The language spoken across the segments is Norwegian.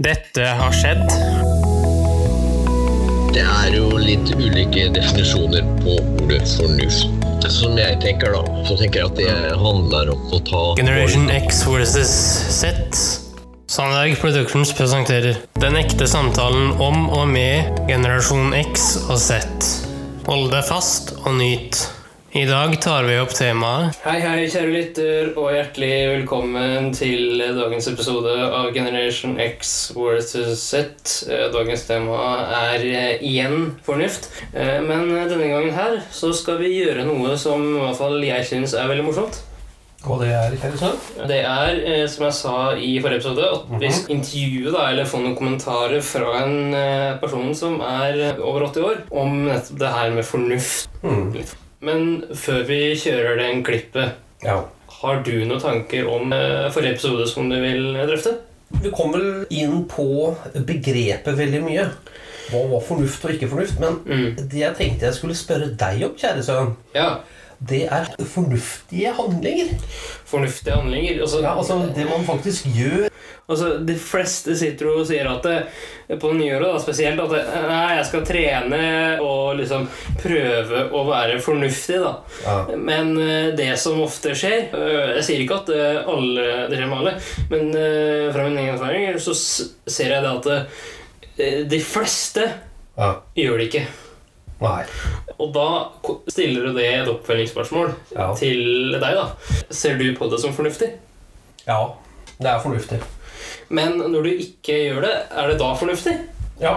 Dette har skjedd. Det er jo litt ulike definisjoner på ordet fornuft. Som jeg tenker, da, så tenker jeg at det handler om å ta Generation X versus Z. Sandberg Productions presenterer Den ekte samtalen om og med generasjon X og Z. Hold deg fast og nyt. I dag tar vi opp temaet Hei, hei, kjære lytter, og hjertelig velkommen til dagens episode av Generation X versus Z. Eh, Dagens tema er eh, igjen fornuft. Eh, Men denne gangen her så skal vi gjøre noe som i hvert fall jeg syns er veldig morsomt. Og det er? Det er, som jeg sa i forrige episode, at vi skal intervjue da, eller få noen kommentarer fra en person som er over 80 år, om nettopp det her med fornuft. Mm. Men før vi kjører den klippet, Ja. har du noen tanker om eh, forrige episode som du vil drøfte? Vi kom vel inn på begrepet veldig mye. Hva var fornuft og ikke fornuft? Men Mm. det jeg tenkte jeg skulle spørre deg om, kjære sønn, Ja, det er fornuftige handlinger. fornuftige handlinger. Altså, Ja, altså Det man faktisk gjør. altså, de fleste sitter og sier at det, på nyåret da, spesielt at det, nei, jeg skal trene og liksom prøve å være fornuftig. da. Ja. Men eh, det som ofte skjer eh, Jeg sier ikke at eh, alle, det skjer med alle, men eh, fra min egen erfaring så ser jeg det at eh, de fleste ja. gjør det ikke. Nei. Og da stiller du det et oppfølgingsspørsmål Ja. til deg. da. Ser du på det som fornuftig? ja. Det er fornuftig. Men når du ikke gjør det, er det da fornuftig? Ja.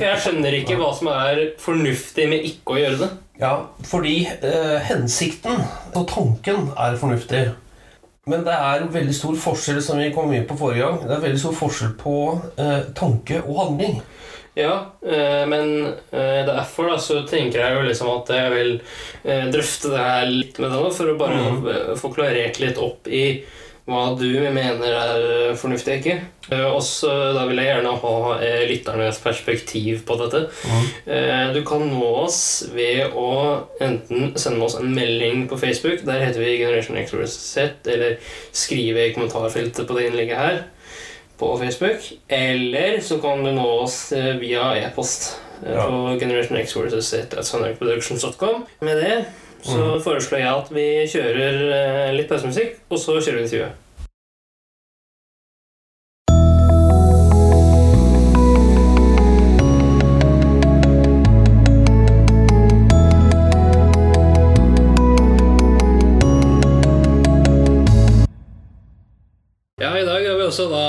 Jeg skjønner ikke hva som er fornuftig med ikke å gjøre det. Ja, fordi eh, hensikten og tanken er fornuftig. Men det er veldig stor forskjell, som vi kom inn på forrige gang, det er veldig stor forskjell på eh, tanke og handling. Ja, eh, men eh, derfor da, så tenker jeg jo liksom at jeg vil eh, drøfte det her litt med deg nå, for å bare eh, få klarert litt opp i hva du mener er fornuftig og ikke. Eh, og da vil jeg gjerne ha lytternes perspektiv på dette. Mm. du kan nå oss ved å enten sende oss en melding på Facebook, der heter vi Generation. Z, eller skrive i kommentarfeltet på det innlegget her på Facebook. Eller så kan du nå oss eh, via e-post eh, Ja. på Generation X vs. At sandbergproductions.com. Med det så foreslår jeg at vi kjører eh, litt pausemusikk, og så kjører vi intervjuet.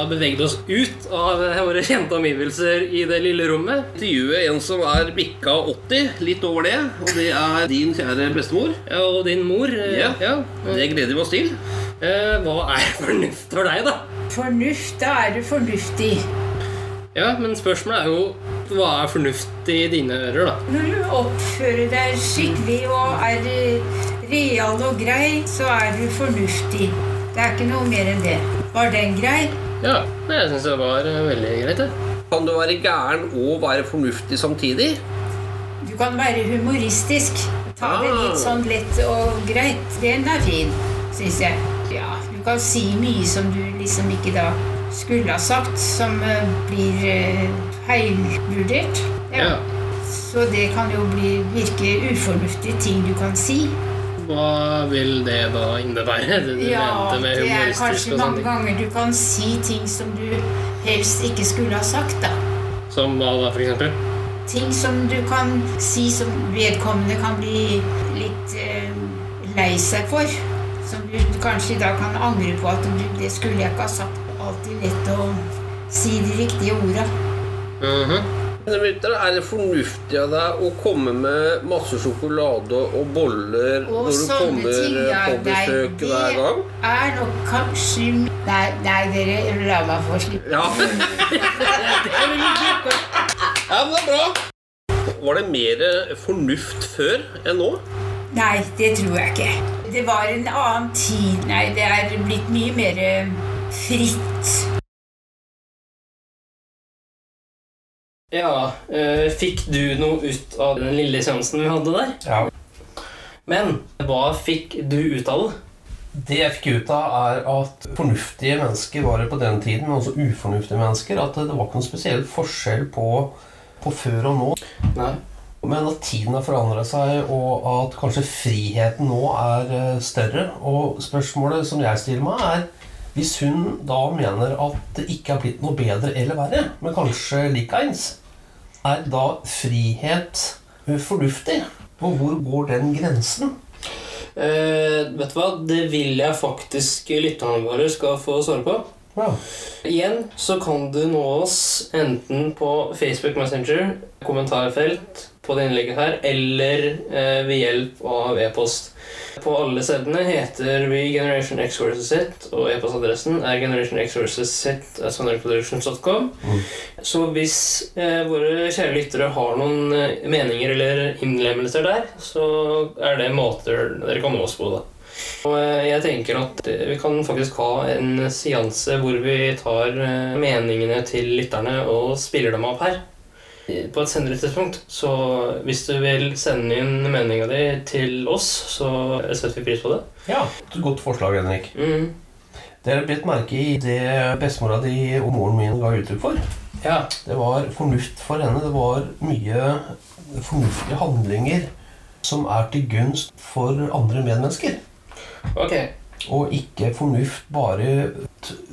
Beveget oss ut av våre kjente omgivelser i det lille rommet. intervjue en som er bikka 80, litt over det. Og det er din kjære bestemor. Ja, og din mor. eh, Ja. ja. Det gleder vi oss til. Eh, Hva er fornuft for deg, da? Fornuft, da er du fornuftig. Ja, men spørsmålet er jo hva er fornuft i dine ører, da? Når du oppfører deg skikkelig og er eh, real og grei, så er du fornuftig. Det er ikke noe mer enn det. Var den grei? Ja, jeg syns det var eh, veldig greit, det. Kan du være gæren og være fornuftig samtidig? Du kan være humoristisk. Ta det Ah. litt sånn lett og greit. Den er fin, syns jeg. Ja, du kan si mye som du liksom ikke da skulle ha sagt, som eh, blir feilvurdert. Ja. Ja. Så det kan jo bli virke ufornuftige ting du kan si. Hva vil det da innebære? Det du Ja, mente med det er kanskje mange ganger du kan si ting som du helst ikke skulle ha sagt, da. Som hva da, for eksempel? Ting som du kan si som vedkommende kan bli litt eh, lei seg for. Som du kanskje da kan angre på at du, det skulle jeg ikke ha sagt. Alltid lett å si de riktige orda. Uh vet dere, Er det fornuftig av deg å komme med masse sjokolade og boller Og når du kommer ting, ja, på nei, besøk det- hver gang? Det Er nok kanskje Nei, nei dere, la meg få slippe. Ja. ja, men det er bra. Var det mer fornuft før enn nå? Nei, det tror jeg ikke. Det var en annen tid. Nei, det er blitt mye mer fritt. Ja, eh, fikk du noe ut av den lille seansen vi hadde der? Ja. Men hva fikk du ut av det? Det jeg fikk ut av, er at fornuftige mennesker var det på den tiden, men også ufornuftige mennesker. At det var ikke noen spesiell forskjell på, på før og nå. Nei. Men at tiden har forandret seg, og at kanskje friheten nå er eh, større. Og spørsmålet som jeg stiller meg, er hvis hun da mener at det ikke har blitt noe bedre eller verre, men kanskje likeens, er da frihet fornuftig? Og hvor går den grensen? Eh, vet du hva? Det vil jeg faktisk lytterne våre skal få svare på. Ja. Igjen så kan du nå oss enten på Facebook Messenger, kommentarfelt på det innlegget her, eller eh, ved hjelp av e-post. På alle stedene heter vi Generation X versus Z, og e-postadressen er Generation X versus Z at sonarproductions.com. Så hvis eh, våre kjære lyttere har noen eh, meninger eller innlemmelser der, så er det måter dere kan nå oss på. da. Og eh, jeg tenker at eh, vi kan faktisk ha en seanse hvor vi tar meningene til lytterne og spiller dem opp her. På et senere tidspunkt. Så hvis du vil sende inn meninga di til oss, så setter vi pris på det. ja. Et godt forslag, Henrik. Mm. Dere har bitt merke i det bestemora di og moren min ga uttrykk for. Ja. Det var fornuft for henne. Det var mye fornuftige handlinger som er til gunst for andre medmennesker. Ok. Og ikke fornuft bare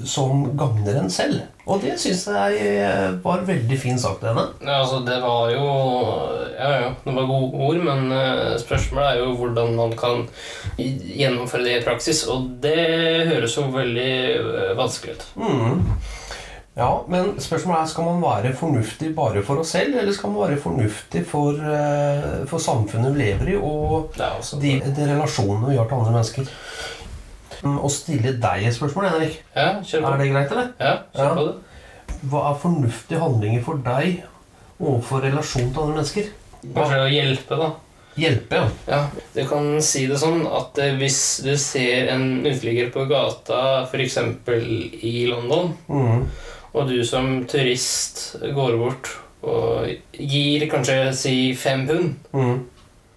som gagner en selv. Og det syns jeg var veldig fin sagt til henne. Ja, altså, det var jo Ja, ja, det var gode ord, men eh, spørsmålet er jo hvordan man kan gjennomføre det i praksis, og det høres jo veldig eh, vanskelig ut. Mm. Ja, men spørsmålet er skal man være fornuftig bare for oss selv, eller skal man være fornuftig for, eh, for samfunnet vi lever i, og de, de relasjonene vi har til andre mennesker? Å stille deg et spørsmål, Henrik. Ja, kjør på. Er det greit, eller? Ja, kjør på det. Hva er fornuftige handlinger for deg overfor relasjon til andre mennesker? Kanskje å hjelpe, da. Hjelpe, ja. Ja, Du kan si det sånn at eh, hvis du ser en uteligger på gata, f.eks. i London, Mm. og du som turist går bort og gir kanskje si fem pund, Mm.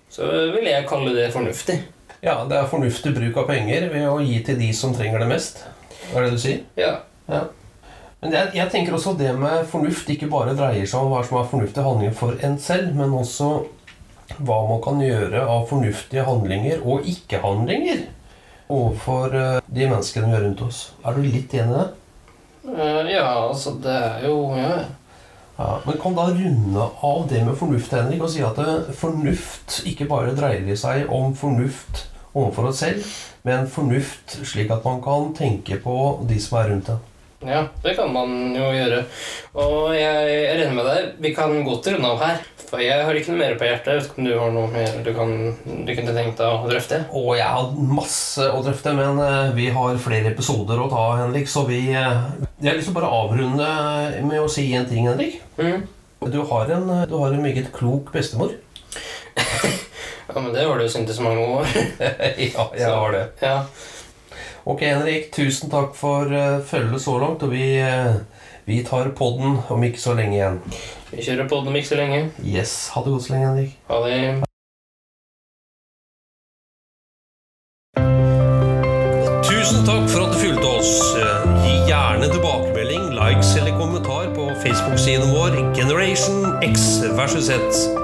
så vil jeg kalle det fornuftig. Ja, det er fornuftig bruk av penger ved å gi til de som trenger det mest. Hva er det du sier? Ja. Ja. Men jeg, jeg tenker også det med fornuft ikke bare dreier seg om hva som er fornuftige handlinger for en selv, men også hva man kan gjøre av fornuftige handlinger og ikke-handlinger overfor eh, de menneskene vi har rundt oss. Er du litt enig i det? Eh, ja, altså, det er jo Ja. Ja, men kan da runde av det med fornuft, Henrik, og si at eh, fornuft ikke bare dreier seg om fornuft overfor oss selv, med en fornuft slik at man kan tenke på de som er rundt deg. Ja, det kan man jo gjøre. Og jeg er enig med deg. Vi kan godt runde av her. For jeg har ikke noe mer på hjertet. Jeg vet ikke om du har noe mer du, kan, du kunne tenkt deg å drøfte? Og jeg har masse å drøfte, men eh, vi har flere episoder å ta, Henrik, så vi eh, Jeg har lyst til å bare avrunde med å si en ting, Henrik. Mm. Du har en, du har en meget klok bestemor. Ja, men det har du jo syntes i mange år. ja, jeg har det. Ja. Ok, Henrik, tusen takk for uh, følget så langt, og vi, uh, vi tar podden om ikke så lenge igjen. Vi kjører podden om ikke så lenge. Yes, ha det godt så lenge, Henrik. Ha det. Tusen takk for at du fulgte oss. Eh, Gi gjerne tilbakemelding, likes eller kommentar på Facebook-siden vår Generation X versus Z.